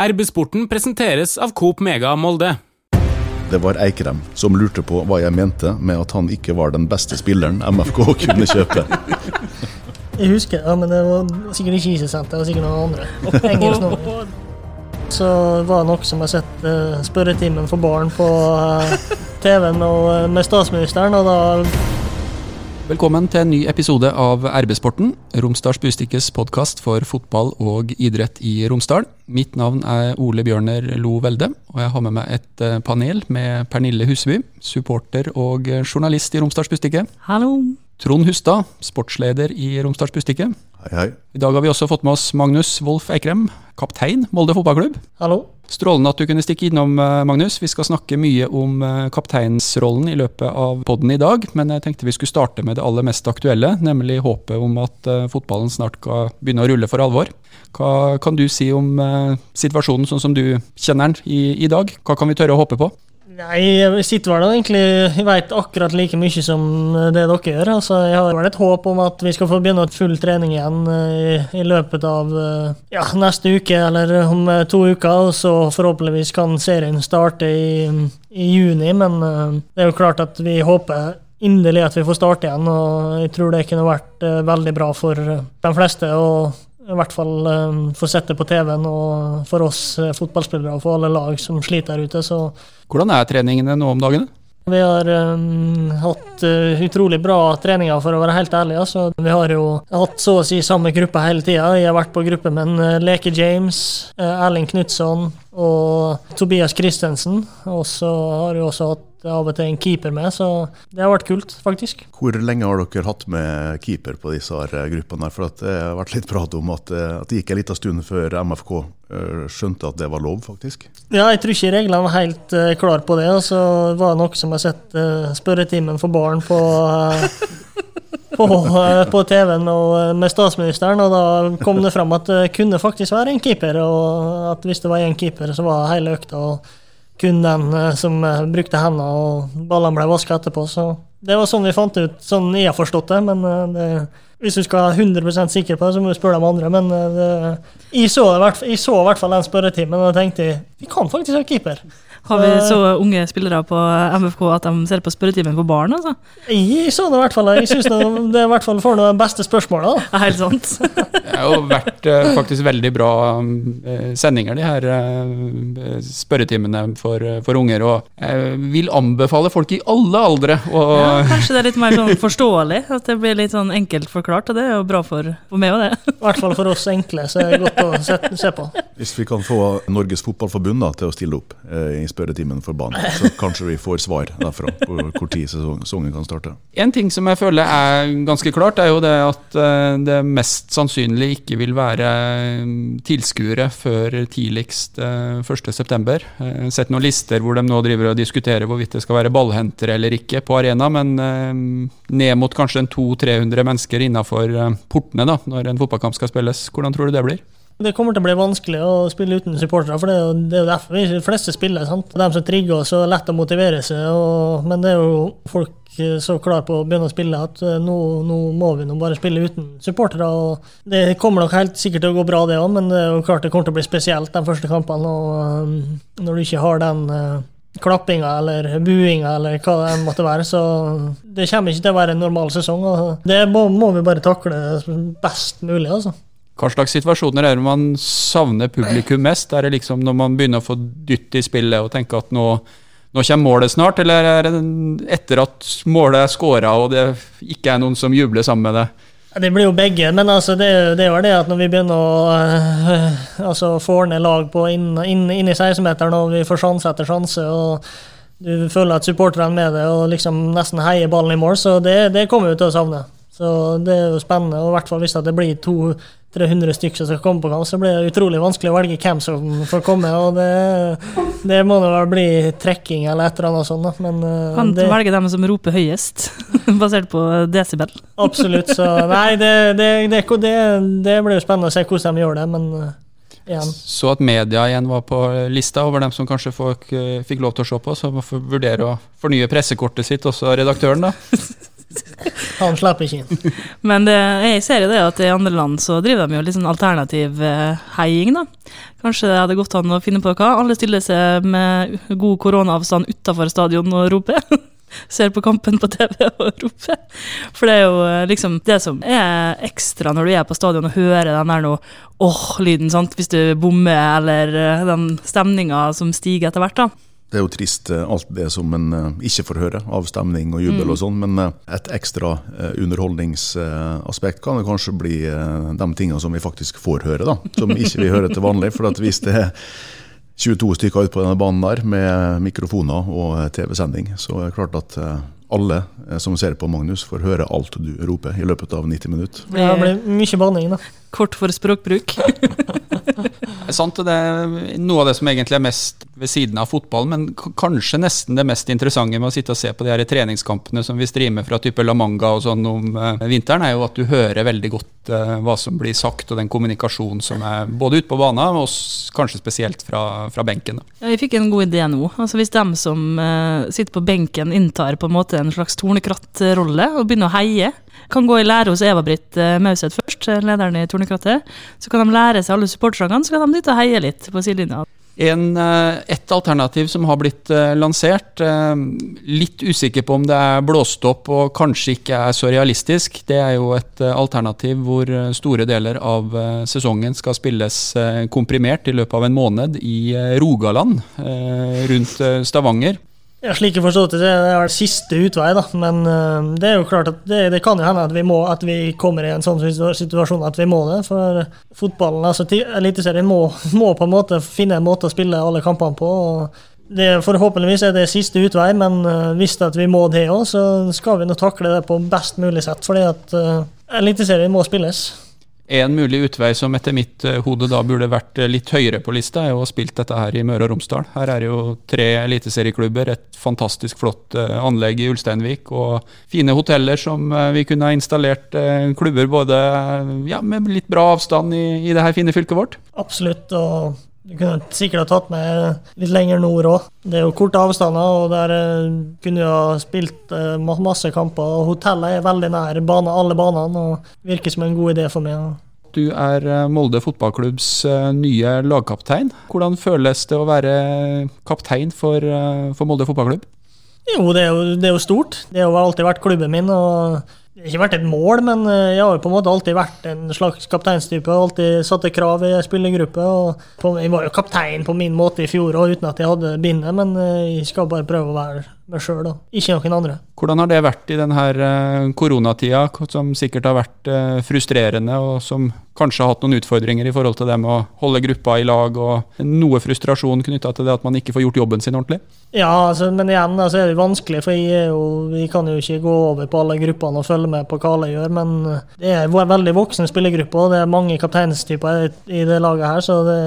RB-sporten presenteres av Coop Mega Molde. Det var Eikrem som lurte på hva jeg mente med at han ikke var den beste spilleren MFK kunne kjøpe. Jeg husker, ja, men det var sikkert ikke Isesenter, det var sikkert noen andre. Engelsk. Så var det noe som har sett uh, spørretimen for barn på uh, TV-en uh, med statsministeren, og da Velkommen til en ny episode av RB-sporten, Romsdals Bustikkes podkast for fotball og idrett i Romsdal. Mitt navn er Ole Bjørner Lo Velde, og jeg har med meg et eh, panel med Pernille Huseby, supporter og journalist i Romsdals Bustikke. Hallo. Trond Hustad, sportsleder i Romsdals Bustikke. Hei, hei. I dag har vi også fått med oss Magnus Wolff Eikrem, kaptein Molde fotballklubb. Hallo. Strålende at du kunne stikke innom, eh, Magnus. Vi skal snakke mye om eh, kapteinsrollen i løpet av podden i dag, men jeg tenkte vi skulle starte med det aller mest aktuelle, nemlig håpet om at eh, fotballen snart skal begynne å rulle for alvor. Hva kan du si om situasjonen sånn som du kjenner den i, i dag? Hva kan vi tørre å håpe på? Nei, jeg sitter vel egentlig Jeg vet akkurat like mye som det dere gjør. Altså, jeg har vel et håp om at vi skal få begynne full trening igjen i, i løpet av ja, neste uke eller om to uker. Så forhåpentligvis kan serien starte i, i juni. Men det er jo klart at vi håper inderlig at vi får starte igjen. Og jeg tror det kunne vært veldig bra for de fleste. og i hvert fall um, få sett det på TV-en, og for oss uh, fotballspillere og for alle lag som sliter der ute. Så. Hvordan er treningene nå om dagene? Vi har um, hatt uh, utrolig bra treninger, for å være helt ærlig. Altså. Vi har jo hatt så å si samme gruppe hele tida. Jeg har vært på gruppe med en, uh, Leke James, Erling Knutson og Tobias Christensen. Og så har vi også hatt av og til en keeper med, så det har vært kult, faktisk. Hvor lenge har dere hatt med keeper på disse her gruppene? her? For Det har vært litt prat om at, at det gikk en liten stund før MFK skjønte at det var lov, faktisk? Ja, jeg tror ikke reglene var helt uh, klar på det. Og så var det noe som jeg har sett uh, spørretimen for barn på uh, på, på TV-en med statsministeren, og da kom det fram at det kunne faktisk være en keeper. Og at hvis det var én keeper, så var hele økta og kun den som brukte hendene, og ballene ble vaska etterpå. Så det var sånn vi fant ut, sånn jeg har forstått det. Men det, hvis du skal være 100% sikker på det, så må du spørre de andre. Men det, jeg, så, jeg så i hvert fall den spørretimen og tenkte vi kan faktisk ha keeper. Har vi så unge spillere på MFK at de ser på spørretimen for barn? altså? Jeg så det i hvert fall. Jeg syns det er i hvert fall får noen beste spørsmål. Da. Helt sant. det har jo vært uh, faktisk veldig bra uh, sendinger, de her spørretimene for, for, unger. Og jeg vil anbefale folk i alle aldre å ja, Kanskje det er litt mer sånn forståelig? At det blir litt sånn enkelt forklart? Og det er jo bra for, for meg òg, det. I hvert fall for oss enkle, så er det godt å se, se på. Hvis vi kan få Norges Fotballforbund da, til å stille opp i spørretimen for banen. Så kanskje vi får svar derfra på hvor tid sesongen kan starte. En ting som jeg føler er ganske klart, er jo det at det mest sannsynlig ikke vil være tilskuere før tidligst 1.9. Sett noen lister hvor de nå driver og diskuterer hvorvidt det skal være ballhentere eller ikke på arena, men ned mot kanskje 200-300 mennesker innafor portene da, når en fotballkamp skal spilles. Hvordan tror du det blir? Det kommer til å bli vanskelig å spille uten supportere, for det er, jo, det er derfor vi fleste spiller. sant? De som trigger oss, og lett å motivere seg, og, men det er jo folk så klar på å begynne å spille at nå, nå må vi nå bare spille uten supportere. og Det kommer nok helt sikkert til å gå bra, det òg, men det er jo klart det kommer til å bli spesielt de første kampene. og um, Når du ikke har den klappinga eller buinga eller hva det måtte være. Så det kommer ikke til å være en normal sesong. og Det må, må vi bare takle best mulig, altså. Hva slags situasjoner er det man savner publikum mest? Er det liksom når man begynner å få dytt i spillet og tenker at nå, nå kommer målet snart, eller er det etter at målet er scora og det ikke er noen som jubler sammen med det? Det blir jo begge, men altså det, det er jo det at når vi begynner å øh, altså få ned lag på inn, inn, inn i 16-meteren og vi får sjanse etter sjanse og du føler at supporterne er med det og liksom nesten heier ballen i mål, så det, det kommer vi til å savne. Så det er jo spennende, og i hvert fall hvis det blir 200-300 stykker som skal komme på kamp, så blir det utrolig vanskelig å velge hvem som får komme. og Det, det må da vel bli trekking eller et eller annet sånt. Men, kan det, velge dem som roper høyest, basert på desibel. Absolutt. Så nei, det, det, det blir jo spennende å se hvordan de gjør det, men igjen. Så at media igjen var på lista over dem som kanskje folk fikk lov til å se på, så må vurdere å fornye pressekortet sitt, også redaktøren, da. Han slipper ikke inn. Men det, jeg ser jo det at i andre land så driver de jo litt sånn alternativ eh, heiing, da. Kanskje det hadde gått an å finne på hva. Alle stiller seg med god koronaavstand utafor stadion og roper. Ser på kampen på TV og roper. For det er jo eh, liksom det som er ekstra når du er på stadion og hører den der noe åh-lyden, sant. Hvis du bommer, eller eh, den stemninga som stiger etter hvert, da. Det er jo trist eh, alt det som en eh, ikke får høre av stemning og jubel og sånn, men eh, et ekstra underholdningsaspekt kan det kanskje bli de tingene som vi faktisk får høre, da. Som ikke vi hører til vanlig. For at hvis det er 22 stykker ute på denne banen der med mikrofoner og TV-sending, så er det klart at alle som ser på Magnus, får høre alt du roper i løpet av 90 minutter. Det blir mye banning, da. Kort for språkbruk. Det er sant, det er noe av det som egentlig er mest ved siden av fotballen, men kanskje nesten det mest interessante med å sitte og se på de her treningskampene som vi streamer fra type La Manga og sånn om eh, vinteren, er jo at du hører veldig godt eh, hva som blir sagt, og den kommunikasjonen som er både ute på banen, og kanskje spesielt fra, fra benken. Ja, Jeg fikk en god idé nå. Altså Hvis de som eh, sitter på benken inntar på en måte en slags tornekrattrolle og begynner å heie, kan gå i lære hos Eva-Britt uh, Mauseth først, eh, lederen i Tornekrattet, så kan de lære seg alle supportersangene, så kan de dit og heie litt på sidelinja. En, eh, et alternativ som har blitt eh, lansert, eh, litt usikker på om det er blåst opp og kanskje ikke er så realistisk, det er jo et alternativ hvor store deler av sesongen skal spilles komprimert i løpet av en måned i Rogaland, rundt Stavanger. Ja, slik jeg forstår det, det er siste utvei, da. Men uh, det er jo klart at det, det kan jo hende at vi, må, at vi kommer i en sånn situasjon at vi må det. For fotballen, altså Eliteserien, må, må på en måte finne en måte å spille alle kampene på. og det, Forhåpentligvis er det siste utvei, men uh, hvis det at vi må det òg, så skal vi nå takle det på best mulig sett. fordi at uh, Eliteserien må spilles. En mulig utvei som etter mitt eh, hode da burde vært eh, litt høyere på lista, er jo å ha spilt dette her i Møre og Romsdal. Her er det jo tre eliteserieklubber, et fantastisk flott eh, anlegg i Ulsteinvik og fine hoteller som vi kunne ha installert klubber både ja, med litt bra avstand i, i det her fine fylket vårt. Absolutt. og du kunne sikkert ha tatt meg litt lenger nord òg. Det er jo korte avstander, og der eh, kunne du ha spilt eh, masse kamper. Hotellet er veldig nær bane, alle banene og virker som en god idé for meg. Du er eh, Molde fotballklubbs nye lagkaptein. Hvordan føles det å være kaptein for, for Molde fotballklubb? Jo, det er jo, det er jo stort. Det har alltid vært klubben min. og det har ikke vært et mål, men eh, jeg har jo på en måte alltid vært en slags kapteinstype. Alltid satte krav i spillergruppe. Jeg var jo kaptein på min måte i fjor òg, uten at jeg hadde bindet, men eh, jeg skal bare prøve å være meg sjøl. Ikke noen andre. Hvordan har det vært i denne koronatida, som sikkert har vært eh, frustrerende, og som kanskje har hatt noen utfordringer i forhold til det med å holde gruppa i lag, og noe frustrasjon knytta til det at man ikke får gjort jobben sin ordentlig? Ja, altså, men igjen altså, er det vanskelig, for jeg, jo, jeg kan jo ikke gå over på alle gruppene og følge med på hva alle gjør. Men det er en veldig voksen spillergruppe, og det er mange kapteinstyper i- i det laget her. Så det,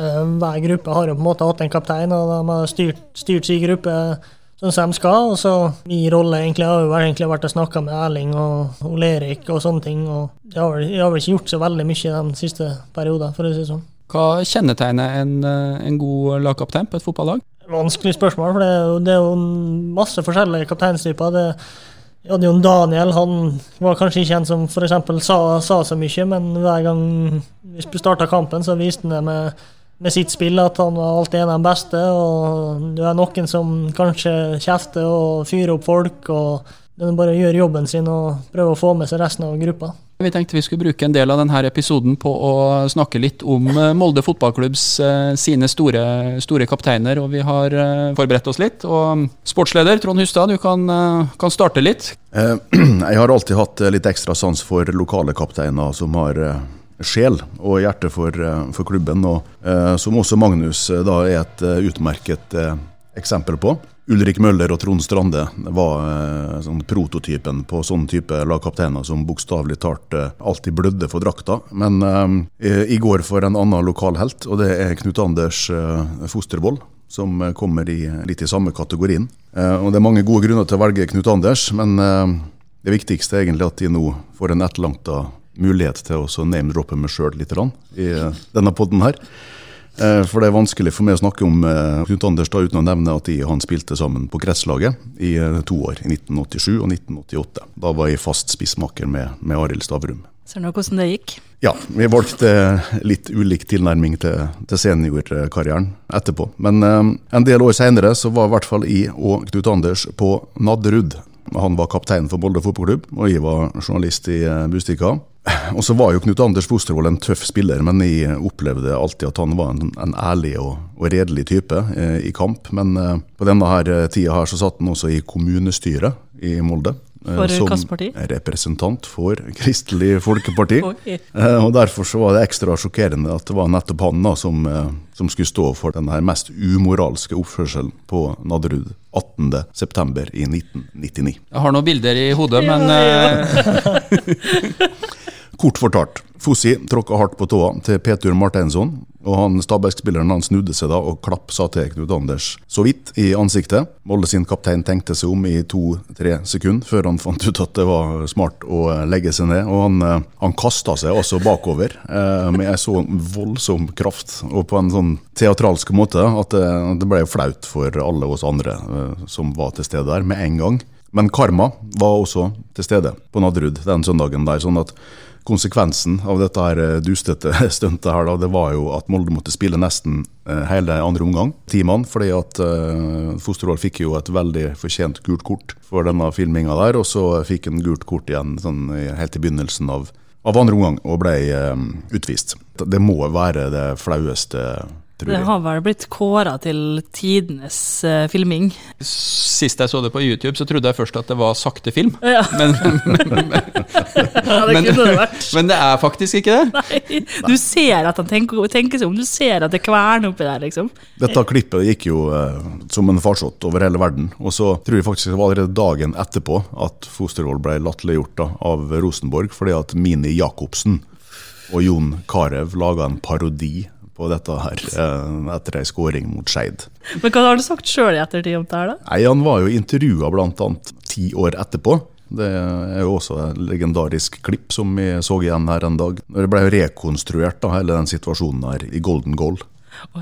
eh, hver gruppe har jo på en måte hatt en kaptein, og de har styrt, styrt sin gruppe sånn som de skal. Og så min rolle egentlig har jo egentlig vært å snakke med Erling og Ole Erik og sånne ting. og jeg har, vel- jeg har vel ikke gjort så veldig mye de siste periodene, for å si det sånn. Hva kjennetegner en, eh, en god lagkaptein på et fotballag? Vanskelig spørsmål, for det er jo, det er jo masse forskjellige kapteinstyper. Det, jeg hadde jo Daniel, han var kanskje ikke en som eksempel sa, sa så mye, men hver gang vi starta kampen, så viste han det med, med sitt spill at han var alltid en av de beste. Og du er noen som kanskje kjefter og fyrer opp folk, og den bare gjør jobben sin og prøver å få med seg resten av gruppa. Vi tenkte vi skulle bruke en del av denne episoden på å snakke litt om eh, Molde fotballklubbs eh, sine store, store kapteiner, og vi har eh, forberedt oss litt. Og sportsleder Trond Hustad, du kan, kan starte litt. Eh, Jeg har alltid hatt litt ekstra sans for lokale kapteiner som har sjel og hjerte for, eh, for klubben, og eh, som også Magnus eh, da er et eh, utmerket eh, eksempel på. Ulrik Møller og Trond Strande var eh, sånn prototypen på sånn type lagkapteiner som bokstavelig talt alltid blødde for drakta. Men i går for en annen lokal helt, og det er Knut Anders Fostervoll som kommer i, litt i samme kategorien. Eh, og Det er mange gode grunner til å velge Knut Anders, men eh, det viktigste er egentlig at de nå får en etterlengta mulighet til å name-droppe meg sjøl litt i denne podden her. Eh, For det er vanskelig for meg å snakke om eh, Knut Anders da, uten å nevne at de, han spilte sammen på gresslaget i eh, to år, i 1987 og 1988. Da var jeg fast spissmaker med, med Arild Stavrum. Ser nå hvordan det gikk? Ja, vi valgte litt ulik tilnærming til, til seniorkarrieren etterpå. Men eh, en del år senere så var i hvert fall jeg og Knut Anders på Nadderud. Han var kaptein for Molde fotballklubb, og jeg var journalist i Bustika. Og så var jo Knut Anders Fostervold en tøff spiller, men jeg opplevde alltid at han var en, en ærlig og, og redelig type eh, i kamp. Men eh, på denne her eh, tida her så satt han også i kommunestyret i Molde. eh, For som hvilket parti? representant for Kristelig Folkeparti. okay. Eh, Og Derfor så var det ekstra sjokkerende at det var nettopp han da som, eh, som skulle stå for den her mest umoralske oppførselen på Nadderud 18.9. i 1999. Jeg har noen bilder i hodet, men eh, Kort fortalt, Fossi tråkka hardt på tåa til Petur Marteinsson, og han Stabæk-spilleren han snudde seg da og klapp sa til Knut Anders så vidt i ansiktet. Molde sin kaptein tenkte seg om i to-tre sekunder før han fant ut at det var smart å eh, legge seg ned, og han, eh, han kasta seg altså bakover eh, med en så voldsom kraft og på en sånn teatralsk måte at det, det ble flaut for alle oss andre eh, som var til stede der, med en gang. Men karma var også til stede på Nadderud den søndagen der, sånn at konsekvensen av dette her eh, dustete stuntet her, da, det var jo at Molde måtte spille nesten eh, hele andre omgang, ti mann, fordi at uh, fikk jo et veldig fortjent gult kort for denne filminga der, og så fikk han gult kort igjen sånn, helt i begynnelsen av, av andre omgang, og ble utvist. Det må være det flaueste, tror Det har vel blitt kåra til tidenes uh, filming. sist jeg så det på YouTube, så trodde jeg først at det var sakte film. Ja, Men, ja det Men- kunne det vært. men det er faktisk ikke det. Nei, du ser at han tenker, tenker seg om, du ser at det kverner oppi der, liksom. Dette klippet gikk jo uh, som en farsott over hele verden. Og så tror jeg faktisk det var allerede dagen etterpå at Fostervoll ble latterliggjort da, av Rosenborg, fordi at Mini Jacobsen og Jon Carew laga en parodi på dette her eh, etter ei skåring mot Skeid. Men hva har du sagt sjøl i ettertid om det her, da? Nei, Han var jo intervjua bl.a. ti år etterpå. Det er jo også et legendarisk klipp som vi så igjen her en dag. Det ble rekonstruert, da, hele den situasjonen her i Golden Goal.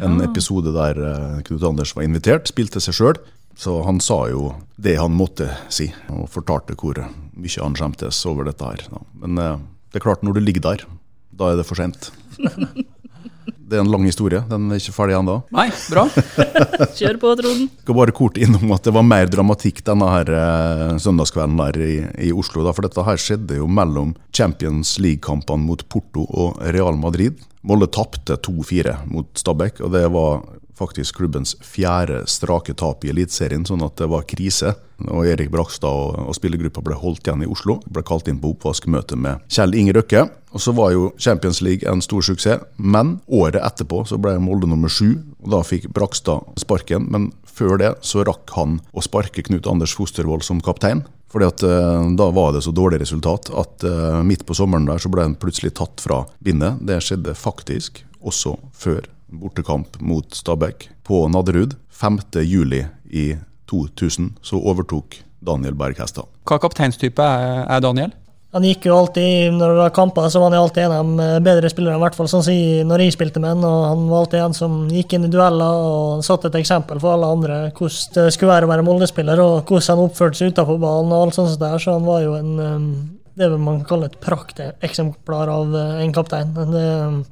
En episode der eh, Knut Anders var invitert, spilte seg sjøl. Så han sa jo det han måtte si, og fortalte hvor mye han skjemtes over dette her. Men eh, det er klart, når du ligger der, da er det for sent. Det er en lang historie, den er ikke ferdig ennå. Nei, bra. Kjør på, Trond. skal bare kort innom at det var mer dramatikk denne her eh, søndagskvelden der i, i Oslo. Da, for dette her skjedde jo mellom Champions League-kampene mot Porto og Real Madrid. Molde tapte 2-4 mot Stabæk, og det var faktisk klubbens fjerde strake tap i Eliteserien, sånn at det var krise. Og Erik Brakstad og, og spillergruppa ble holdt igjen i Oslo. Ble kalt inn på oppvaskmøte med Kjell Inge Røkke. Og så var jo Champions League en stor suksess, men året etterpå så ble Molde nummer sju, og da fikk Brakstad sparken. Men før det så rakk han å sparke Knut Anders Fostervoll som kaptein. Fordi at eh, Da var det så dårlig resultat at eh, midt på sommeren der så ble han plutselig tatt fra bindet. Det skjedde faktisk også før bortekamp mot Stabæk på Nadderud. 5. juli i 2000 så overtok Daniel Berg hestene. Hva kapteinstype er, Daniel? Han gikk jo alltid, når det var kamper, så var han alltid en av de bedre spillerne, i hvert fall sånn som jeg- når jeg spilte med han. Og han var alltid en som gikk inn i dueller og satte et eksempel for alle andre hvordan det skulle være å være Molde-spiller, og hvordan han oppførte seg utenfor banen og alt sånt der. Så han var jo en um, det vil man kalle et prakteksemplar av uh, en kaptein. Det,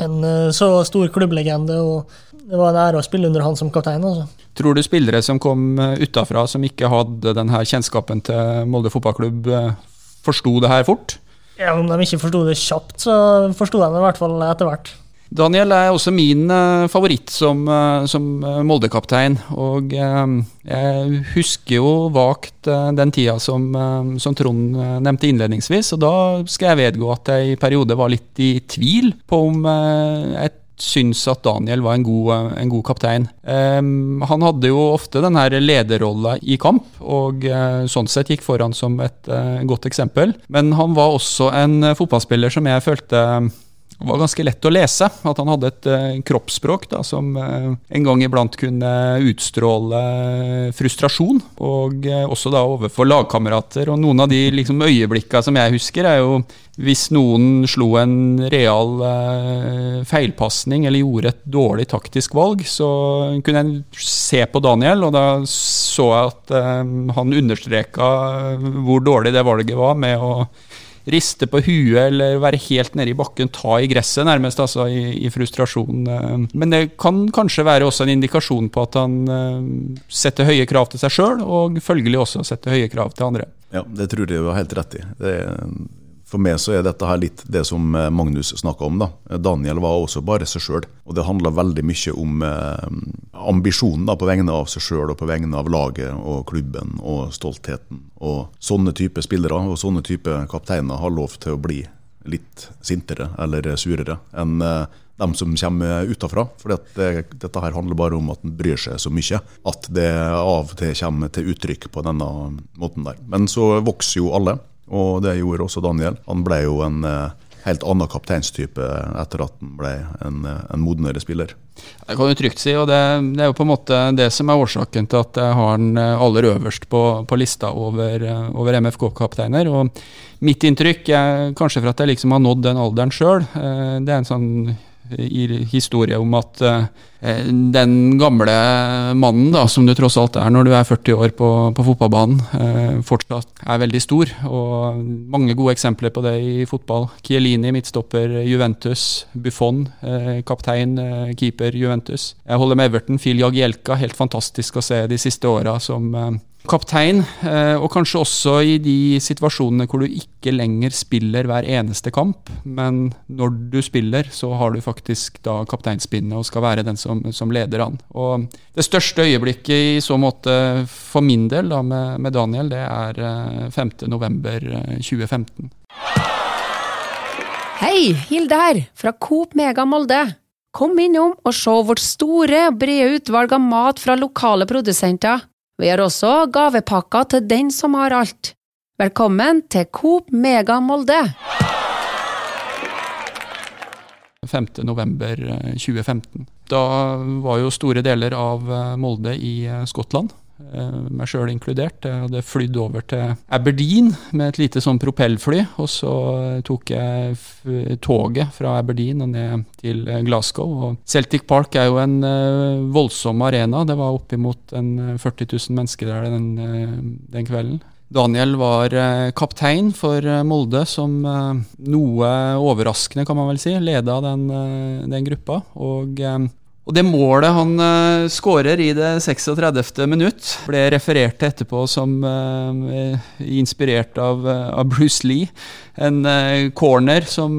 en uh, så stor klubblegende, og det var en ære å spille under han som kaptein. altså. Tror du spillere som kom utafra, som ikke hadde denne kjennskapen til Molde fotballklubb, eh, forsto det her fort? Ja, Om de ikke forsto det kjapt, så forsto de det i hvert fall etter hvert. Daniel er også min eh, favoritt som, eh, som eh, Molde-kaptein. Og jeg husker jo vagt den tida som, som Trond nevnte innledningsvis. Og da skal jeg vedgå at jeg i periode var litt i tvil på om jeg syns at Daniel var en god, en god kaptein. Um, han hadde jo ofte den her lederrolla i kamp, og uh, sånn sett gikk foran som et uh, godt eksempel. Men han var også en fotballspiller som jeg følte var ganske lett å lese. At han hadde et uh, kroppsspråk da, som uh, en gang iblant kunne utstråle frustrasjon. Og uh, også da overfor lagkamerater. Og noen av de liksom, øyeblikka som jeg husker, er jo hvis noen slo en real feilpasning eller gjorde et dårlig taktisk valg, så kunne jeg se på Daniel, og da så jeg at han understreka hvor dårlig det valget var med å riste på huet eller være helt nede i bakken, ta i gresset nærmest, altså i, i, frustrasjon. Eh. Men det kan kanskje være også en indikasjon på at han eh, setter høye krav til seg sjøl, og følgelig også setter høye krav til andre. Ja, det tror jeg du har helt rett i. Det er for meg så er dette her litt det som eh, Magnus snakka om. da. Daniel var også bare seg sjøl. Og det handla veldig mye om eh, ambisjonen da, på vegne av seg sjøl og på vegne av laget og klubben og stoltheten. Og sånne type spillere og sånne type kapteiner har lov til å bli litt sintere eller surere enn eh, dem som kommer utafra. For det, dette her handler bare om at en bryr seg så mye at det av og til kommer til uttrykk på denne måten der. Men så vokser jo alle og det gjorde også Daniel. Han ble jo en eh, helt annen kapteinstype etter at han ble en, eh, en modnere spiller. Det kan du trygt si, og det, det, er jo på en måte det som er årsaken til at jeg har han eh, aller øverst på, på lista over, over MFK-kapteiner. Og mitt inntrykk, er, kanskje for at jeg liksom har nådd den alderen sjøl, det er en sånn historie om at den gamle mannen, da, som du tross alt er når du er 40 år på, på fotballbanen, eh, fortsatt er veldig stor. Og mange gode eksempler på det i fotball. Chiellini, midtstopper Juventus. Buffon, eh, kaptein, keeper Juventus. Jeg holder med Everton. Phil Jagielka, helt fantastisk å se de siste åra som kaptein, eh, og kanskje også i de situasjonene hvor du ikke lenger spiller hver eneste kamp, men når du spiller, så har du faktisk da kapteinspinnet og skal være den som, som leder an. Og det største øyeblikket i så måte for min del da, med, med Daniel, det er 5.11.2015. Eh, Hei, Hilde her, fra Coop Mega Molde. Kom innom og se vårt store, brede utvalg av mat fra lokale produsenter. Vi har også gavepakker til den som har alt. Velkommen til Coop Mega Molde! 5.11.2015. Da var jo store deler av eh, Molde i eh, Skottland. Eh, meg sjøl inkludert. Jeg hadde flydd over til Aberdeen med et lite sånn propellfly. Og så tok jeg toget fra Aberdeen og ned til Glasgow. Og Celtic Park er jo en voldsom arena. Det var oppimot 40 000 mennesker der den, den kvelden. Daniel var kaptein for Molde, som noe overraskende, kan man vel si, leda den, den gruppa. Og og det målet han uh, skårer i det 36. minutt, ble referert til etterpå som uh, inspirert av, uh, av, Bruce Lee. En corner som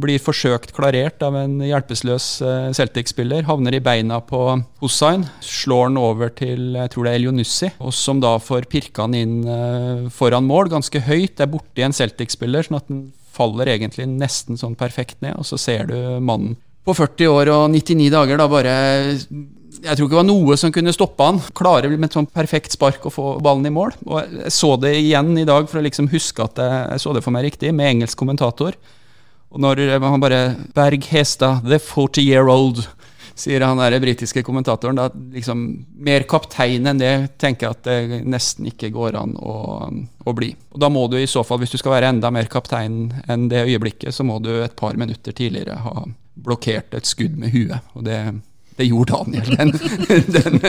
blir forsøkt klarert av en hjelpeløs Celtic-spiller. Havner i beina på Hussain. Slår den over til jeg tror det er Elionussi, og som da får pirka han inn foran mål, ganske høyt. Det er borti en Celtic-spiller, sånn at den faller egentlig nesten sånn perfekt ned, og så ser du mannen på 40 år og 99 dager da bare jeg tror ikke det var noe som kunne stoppe han. Klare med et sånn perfekt spark å få ballen i mål. Og Jeg så det igjen i dag for å liksom huske at jeg, så det for meg riktig, med engelsk kommentator. Og når han bare Berg Hestad, the 40 year old, sier han der britiske kommentatoren. Da liksom Mer kaptein enn det tenker jeg at det nesten ikke går an å, å, bli. Og Da må du i så fall, hvis du skal være enda mer kaptein enn det øyeblikket, så må du et par minutter tidligere ha blokkerte et skudd med huet. Og det, det gjorde Daniel den, den,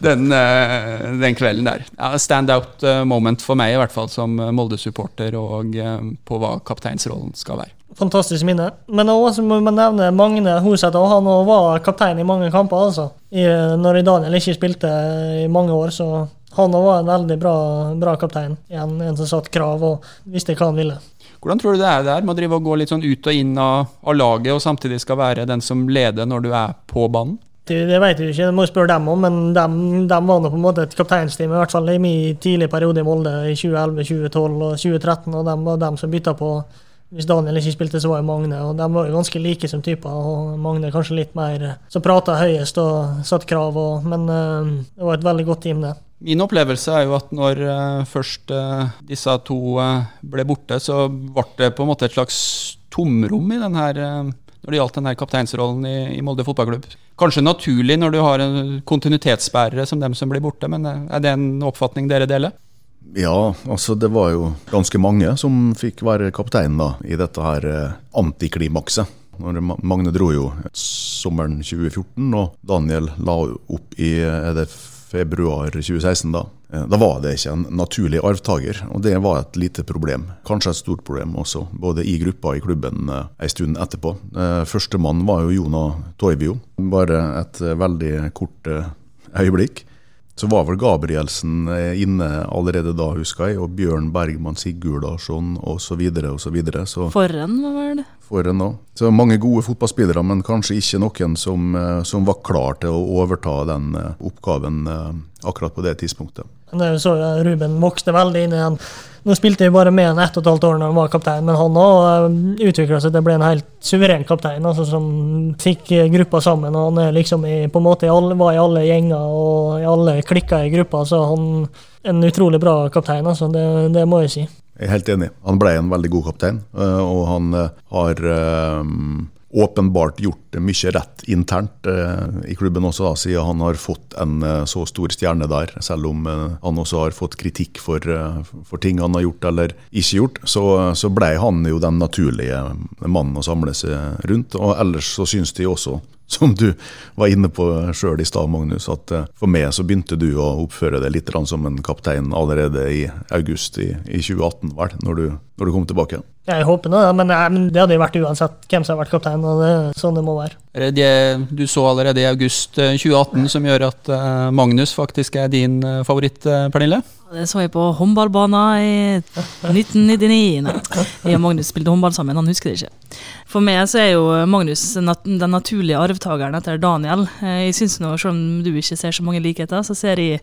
den, eh, den, kvelden der. Ja, Standout eh, moment for meg, i hvert fall som Molde-supporter, og eh, på hva kapteinsrollen skal være. Fantastisk minne. Men også må man nevne Magne Hosæter. Han var kaptein i mange kamper, altså. I, når Daniel ikke spilte i mange år, så han var en veldig bra, bra kaptein. En, en som satte krav og visste hva han ville. Hvordan tror du det er der med å drive og gå litt sånn ut og inn av, av laget, og samtidig skal være den som leder når du er på banen? Det, det vet jeg ikke, det må jeg spørre dem om, men de, var nå på en måte et kapteinsteam, i hvert fall i min tidlige periode i Molde i 2011, 2012 og 2013, og de var dem som bytta på hvis Daniel ikke spilte, så var jo Magne. og De var jo ganske like som typer. og Magne kanskje litt mer som prata høyest og satte krav. Og, men uh, det var et veldig godt team, det. Min opplevelse er jo at når uh, først uh, disse to uh, ble borte, så ble det på en måte et slags tomrom i den her, eh, når det gjaldt denne kapteinsrollen i, i Molde fotballklubb. Kanskje naturlig når du har en kontinuitetsbærere som dem som blir borte, men eh, er det en oppfatning dere deler? Ja, altså det var jo ganske mange som fikk være kaptein da, i dette her eh, antiklimakset. Magne dro jo sommeren 2014, og Daniel la opp i eh, er februar 2016. Da Eh, Da var det ikke en naturlig arvtaker, og det var et lite problem. Kanskje et stort problem også, både i gruppa og i klubben eh, en stund etterpå. Eh, Førstemann var jo Jona Toivio. Bare et veldig kort øyeblikk. Så var vel Gabrielsen inne allerede da, husker jeg, og Bjørn Bergman Sigurdarsson osv. Så, videre, og så, videre. så Forren var vel det. For en da. Så mange gode fotballspillere, men kanskje ikke noen som, eh, som var klar til å overta den eh, oppgaven eh, akkurat på det tidspunktet. Det så Ruben vokste veldig inn i den. Nå spilte vi bare med han ett og et halvt år når han var kaptein, men han òg utvikla seg til å bli en helt suveren kaptein, altså som fikk gruppa sammen. og Han liksom i, på en måte var i alle gjenger og i alle klikker i gruppa, så han er en utrolig bra kaptein, altså. Det, det må jeg si. Jeg er helt enig. Han ble en veldig god kaptein, eh, og han eh, har eh, åpenbart gjort mye rett internt i klubben også, siden han har fått en så stor stjerne der. Selv om han også har fått kritikk for, for ting han har gjort eller ikke gjort, så, så ble han jo den naturlige mannen å samle seg rundt. Og ellers så syns de også som du var inne på sjøl i stad, Magnus, at eh, for meg så begynte du å oppføre deg litt som en kaptein allerede i august i, i 2018, vel, når du, når du kommer tilbake. Jeg håper nå, men, nei, men det hadde jo vært uansett hvem som har vært kaptein, og det sånn det må være. Det det du så allerede i august eh, 2018 som gjør at eh, Magnus faktisk er din eh, favoritt, eh, Pernille? Det så jeg på håndballbanen i 1999. Jeg og Magnus spilte håndball sammen, han husker det ikke. For meg så er jo Magnus den naturlige arvtakeren etter Daniel. Eh, Jeg synes nå, Selv om du ikke ser så mange likheter, så ser jeg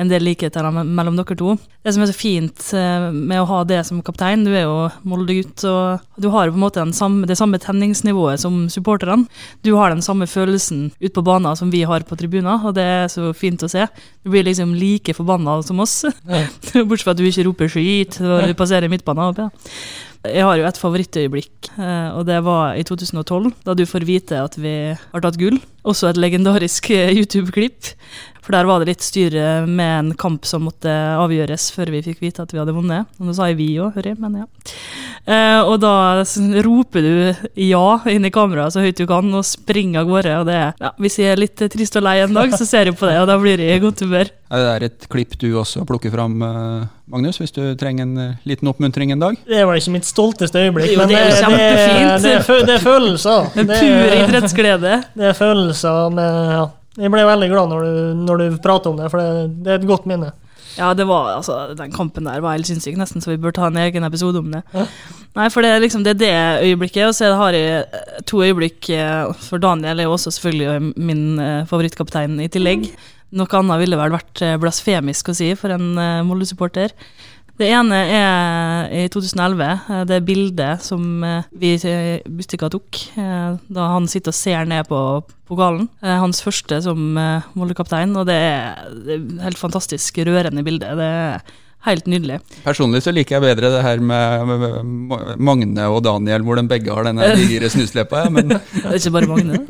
en del likheter mellom dere to. Det som er så fint eh, med å ha det som kaptein, du er jo Molde-gutt, og du har på en måte den samme, det samme tenningsnivået som supporterne. Du har den samme følelsen ute på banen som vi har på tribunen, og det er så fint å se. Du blir liksom like forbanna som oss. Bortsett fra at du ikke roper skit når du passerer midtbanen. oppe, ja. Jeg har jo et favorittøyeblikk, eh, og det var i 2012, da du får vite at vi har tatt gull. Også et legendarisk eh, YouTube-klipp. For der var det litt styr eh, med en kamp som måtte avgjøres før vi fikk vite at vi hadde vunnet. Og nå sa jeg vi òg, hører jeg, men ja. Eh, og da roper du ja inn i kameraet så høyt du kan, og springer av gårde. Og det er, ja, hvis jeg er litt trist og lei en dag, så ser jeg på det, og da blir jeg i godt humør. Er det der et klipp du også plukker fram, eh, Magnus, hvis du trenger en eh, liten oppmuntring en dag? Det var ikke mitt stolteste øyeblikk, Jo, men det er det, kjempefint. det, er det er følelser. En Det pur er- idrettsglede. Det er følelser med ja. Jeg ble veldig glad når du, når du prater om det, for det, det er et godt minne. Ja, det var, altså, den kampen der var helt sinnssyk, nesten så vi bør ta en egen episode om det. Nei, for det er liksom det, er det øyeblikket, og så har jeg eh, to øyeblikk eh, For Daniel er jo også selvfølgelig min eh, favorittkaptein i tillegg. Noe annet ville vel vært blasfemisk å si for en Molde-supporter. Det ene er i 2011, eh, det bildet som eh, vi i Bustika tok, eh, da han sitter og ser ned på pokalen. Eh, Hans første som eh, Molde-kaptein, og det er, det et helt fantastisk rørende bilde. Det er helt nydelig. Personlig så liker jeg bedre det her med, Magne og Daniel, hvor de begge har denne digre snusleppa. Ja, men, Det er ikke bare Magne.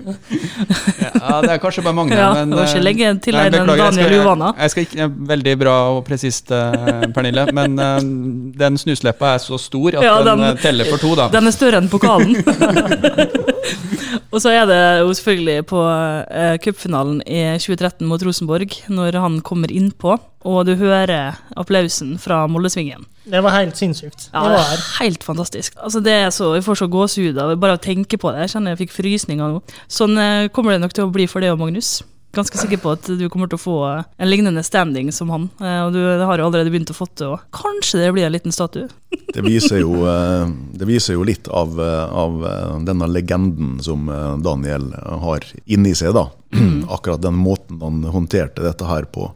ja, det er kanskje bare Magne, Ja, men må ikke eh, legge til nei, den Daniel Uvana. Jeg skal ikke, Veldig bra og presist, eh, Pernille, men uh, den snusleppa er så stor at Ja, den, den- teller for to, da. Den er større enn pokalen. og så er det jo selvfølgelig på eh, cupfinalen i 2013 mot Rosenborg, når han kommer innpå, og du hører applausen fra Moldesvingen. Det var helt sinnssykt. Ja, det var her. helt fantastisk. Altså, det er så, jeg får så gåsehud av bare å tenke på det. Jeg kjenner jeg fikk frysninger nå. Sånn eh, kommer det nok til å bli for deg og Magnus. Ganske sikker på at du kommer til å få eh, en lignende standing som han. eh, Og du har jo allerede begynt å få det, og kanskje det blir en liten statue. Det viser jo, eh, det viser jo litt av, av denne legenden som Daniel har inni seg. da. Akkurat den måten han håndterte dette her på.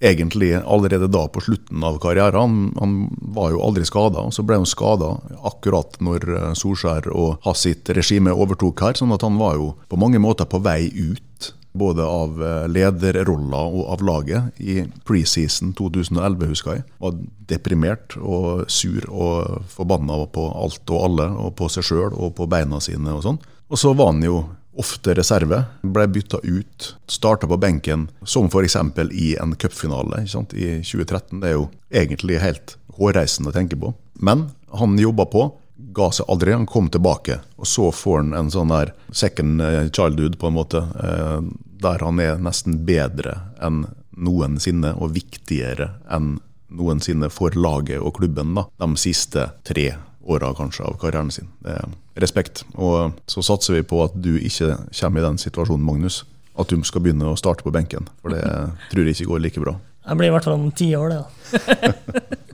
Egentlig allerede da på slutten av karrieren. Han, han var jo aldri skada, og så ble han skada akkurat når eh, Solskjær og hans sitt regime overtok her. sånn at han var jo på mange måter på vei ut både av eh, lederroller og av laget. I preseason 2011, husker jeg. Var deprimert og sur og forbanna på alt og alle, og på seg sjøl og på beina sine og sånn. Og så var han jo ofte reserve. Ble bytta ut, starta på benken, som f.eks. i en cupfinale i 2013. Det er jo egentlig helt hårreisende å tenke på. Men han jobba på, ga seg aldri. Han kom tilbake, og så får han en sånn der second eh, childhood, på en måte, eh, der han er nesten bedre enn noensinne, og viktigere enn noensinne for laget og klubben da, de siste tre åra kanskje av karrieren sin. Det er respekt. Og så satser vi på at du ikke kommer i den situasjonen, Magnus. At du skal begynne å starte på benken, for det tror jeg ikke går like bra. Jeg blir i hvert fall om ti år, det.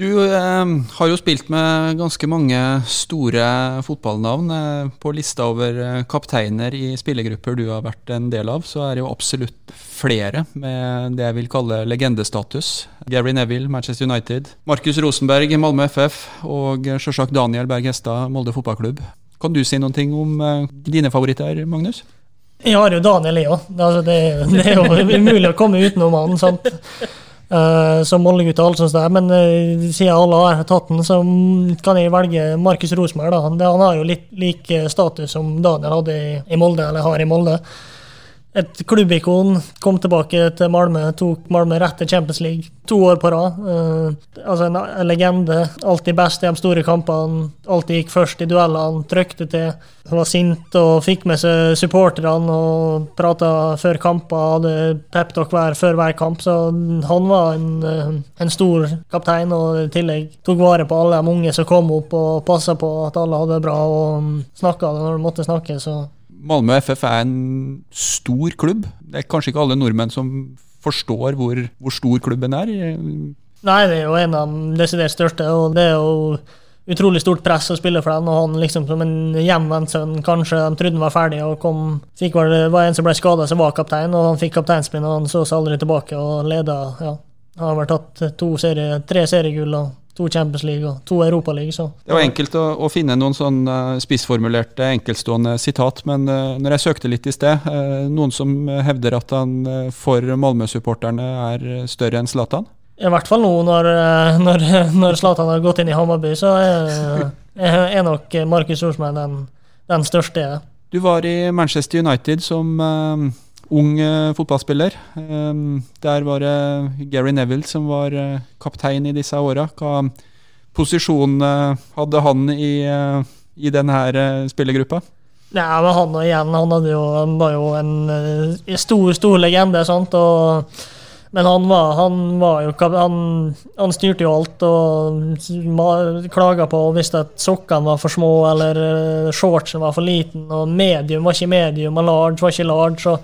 Du eh, har jo spilt med ganske mange store fotballnavn. Eh, på lista over eh, kapteiner i spillergrupper du har vært en del av, så er det jo absolutt flere med det jeg vil kalle legendestatus. Gary Neville, Manchester United. Markus Rosenberg, Malmö FF. Og sjølsagt Daniel Berg Hestad, Molde fotballklubb. Kan du si noen ting om eh, dine favoritter, Magnus? Jeg har jo Daniel, jeg òg. Altså, det, det er jo umulig å komme utenom han. sant? Uh, som Molde-gutt og alt sånt men uh, siden alle har tatt den, så kan jeg velge Markus Rosenberg. Han, han, har jo litt lik status som Daniel hadde i, i Molde, eller har i Molde et klubbikon. Kom tilbake til Malmö, tok Malmö rett til Champions League to år på rad. Uh, altså en, en, legende. Alltid best i de store kampene. Alltid gikk først i duellene, trykte til. Var sint og fikk med seg supporterne og prata før kamper. Hadde peptalk hver før hver kamp. Så han var en, uh, en, stor kaptein, og i tillegg tok vare på alle de unge som kom opp, og passa på at alle hadde det bra, og snakka når de måtte snakke. så Malmö FF er en stor klubb. Det er kanskje ikke alle nordmenn som forstår hvor, hvor stor klubben er. Nei, det er jo en av de desidert største, og det er jo utrolig stort press å spille for den. Og han liksom som en hjemvendt sønn, kanskje de trodde han var ferdig, og kom, fikk var det en som ble skada som var kaptein, og han fikk kapteinspinn, og han så seg aldri tilbake og leda. Ja, han har vel tatt serie, tre seriegull. og to Champions League og to Europaliga. Det var enkelt å, å, finne noen sånn uh, spissformulerte, enkeltstående sitat, men uh, når jeg søkte litt i sted, uh, noen som hevder at han for Malmö-supporterne er større enn Zlatan? I hvert fall nå når, når, når Zlatan har gått inn i Hammarby, så er, er nok Markus Olsmann den, den største. Du var i Manchester United som ung fotballspiller. Um, der var det Gary Neville som var uh, kaptein i disse åra. Hva posisjon uh, hadde han i, i denne spillergruppa? Ja, men han og igjen, han, jo, var jo en stor, stor legende. sant, og men han var, han var jo han, han, styrte jo alt og klaga på hvis at sokkene var for små eller eh, shortsen var for liten, og medium var ikke medium og large var ikke large. Så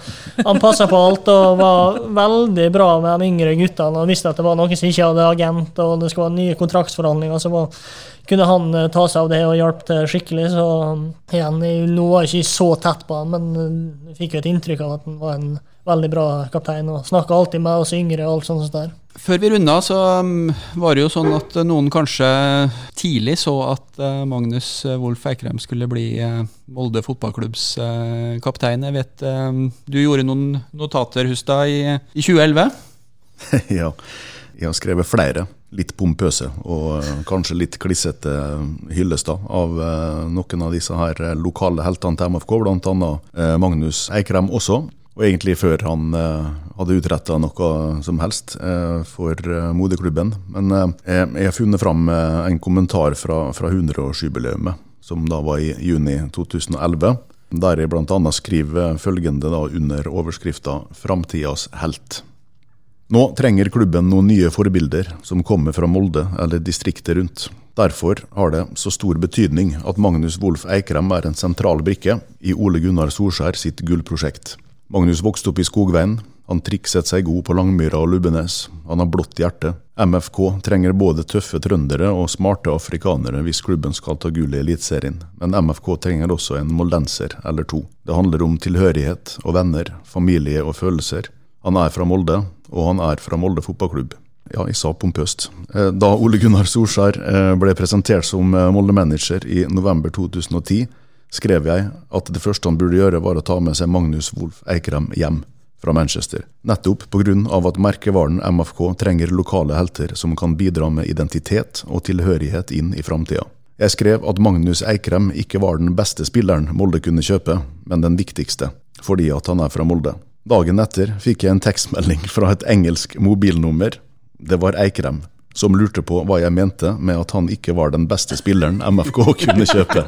han passa på alt og var veldig bra med de yngre guttene og visste at det var noen som ikke hadde agent og det skulle være nye kontraktsforhandlinger. så var kunne han eh, ta seg av det og hjelpe til skikkelig. Så igjen, nå var jeg ikke så tett på han, men jeg fikk jo et inntrykk av at han var en veldig bra kaptein og snakka alltid med oss yngre og alt sånt der. Før vi runda, så um, var det jo sånn at noen kanskje tidlig så at uh, Magnus uh, Wolff Eikrem skulle bli uh, Molde fotballklubbs kaptein. Jeg vet um, du gjorde noen notater, Hustad, i, i 2011? ja, jeg har skrevet flere. Litt pompøse og kanskje litt klissete hyllester av noen av disse her lokale heltene til MFK, bl.a. Magnus Eikrem også. Og egentlig før han eh, hadde utretta noe som helst eh, for eh, moderklubben. Men eh, jeg har funnet fram eh, en kommentar fra, fra 100-årsjubileet, som da var i juni 2011. Der jeg bl.a. skriver følgende da under overskrifta 'Framtidas helt'. Nå trenger klubben noen nye forbilder som kommer fra Molde eller distriktet rundt. Derfor har det så stor betydning at Magnus Wolff Eikrem er en sentral brikke i Ole Gunnar Solskjær sitt gullprosjekt. Magnus vokste opp i skogveien. Han trikset seg god på Langmyra og Lubbenes. Han har blått hjerte. MFK trenger både tøffe trøndere og smarte afrikanere hvis klubben skal ta gull i Eliteserien, men MFK trenger også en moldenser eller to. Det handler om tilhørighet og venner, familie og følelser. Han er fra Molde, og han er fra Molde fotballklubb. Ja, jeg sa pompøst. Eh, da Ole Gunnar Solskjær eh, ble presentert som eh, Molde-manager i november 2010, skrev jeg at det første han burde gjøre, var å ta med seg Magnus Wolff Eikrem hjem fra Manchester. Nettopp pga. at merkevaren MFK trenger lokale helter som kan bidra med identitet og tilhørighet inn i framtida. Jeg skrev at Magnus Eikrem ikke var den beste spilleren Molde kunne kjøpe, men den viktigste, fordi at han er fra Molde. Dagen etter fikk jeg en tekstmelding fra et engelsk mobilnummer. Det var Eikrem, som lurte på hva jeg mente med at han ikke var den beste spilleren MFK kunne kjøpe.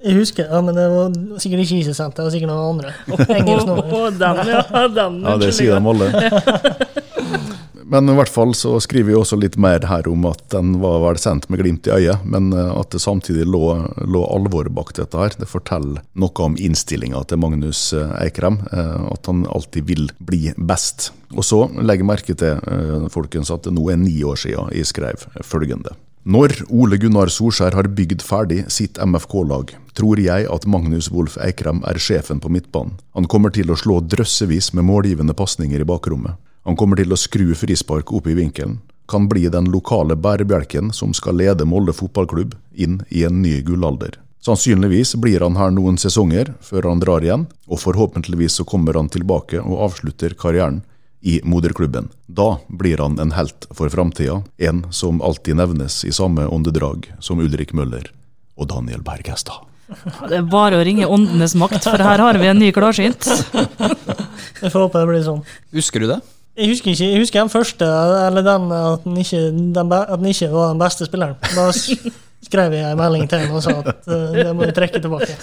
Jeg husker, ja, men det var sikkert ikke Isesent, det var sikkert noen andre. Oh, oh, Å, den, ja. Den, Ja, det sier de alle. Men i hvert fall så skriver vi også litt mer her om at den var vel sendt med glimt i øyet, men eh, at det samtidig lå, lå alvor bak dette her. Det forteller noe om innstillinga til Magnus eh, Eikrem, eh, at han alltid vil bli best. Og så legger merke til, folkens, at det nå er ni år siden jeg skrev følgende. Når Ole Gunnar Solskjær har bygd ferdig sitt MFK-lag, tror jeg at Magnus Wolff Eikrem er sjefen på midtbanen. Han kommer til å slå drøssevis med målgivende pasninger i bakrommet. Han kommer til å skru frispark opp i vinkelen. Kan bli den lokale bærebjelken som skal lede Molde fotballklubb inn i en ny gullalder. Sannsynligvis blir han her noen sesonger før han drar igjen, og forhåpentligvis så kommer han tilbake og avslutter karrieren i moderklubben. Da blir han en helt for framtida, en som alltid nevnes i samme åndedrag som Ulrik Møller og Daniel Bergestad. Det er bare å ringe Åndenes makt, for her har vi en ny klarsynt. Jeg får håpe det blir sånn. Husker du det? Jeg husker ikke, jeg husker den første, eller den at den ikke, den, at den ikke var den beste spilleren. Da skrev jeg en melding til ham og sa at uh, det må jeg trekke tilbake.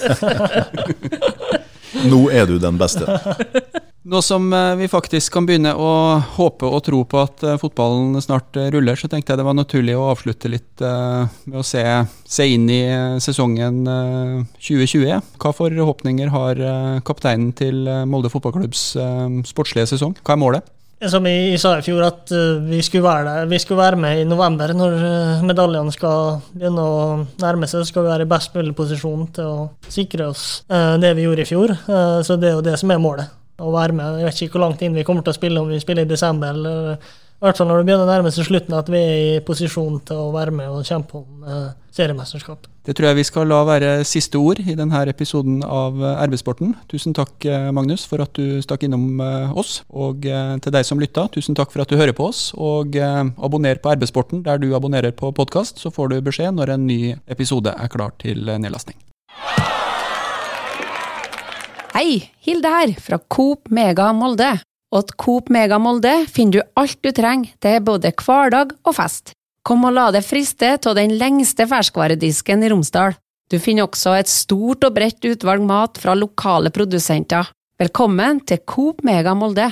Nå er du den beste. Nå som eh, vi faktisk kan begynne å håpe og tro på at eh, fotballen snart ruller, så tenkte jeg det var naturlig å avslutte litt med å se, se inn i sesongen eh, 2020. Hva forhåpninger har eh, kapteinen til Molde fotballklubbs sportslige sesong? Hva er målet? Som jeg, sa i fjor, at eh, vi skulle være der. Vi skulle være med i november. Når eh, medaljene skal begynne å nærme seg, så skal vi være i best mulig posisjon til å sikre oss eh, det vi gjorde i fjor. Så det er jo det som er målet. Å være med. Jeg vet ikke hvor langt inn vi kommer til å spille, om vi spiller i desember eller i hvert fall når det begynner å nærme seg slutten, at vi er i posisjon til å være med og kjempe om seriemesterskapet. seriemesterskap. Det tror jeg vi skal la være siste ord i denne episoden av Arbeidssporten. RB-sporten. Tusen takk, eh, Magnus, for at du stakk innom eh, oss. Og eh, til deg som lytta, tusen takk for at du hører på oss. Og eh, abonner på RB-sporten der du abonnerer på podkast, så får du beskjed når en ny episode er klar til eh, nedlastning. Hei, Hilde her, fra Coop Mega Molde. Og til Coop Mega Molde finner du alt du trenger til både hverdag og fest. Kom og la deg friste av den lengste ferskvaredisken i Romsdal. Du finner også et stort og bredt utvalg mat fra lokale produsenter. Velkommen til Coop Mega Molde.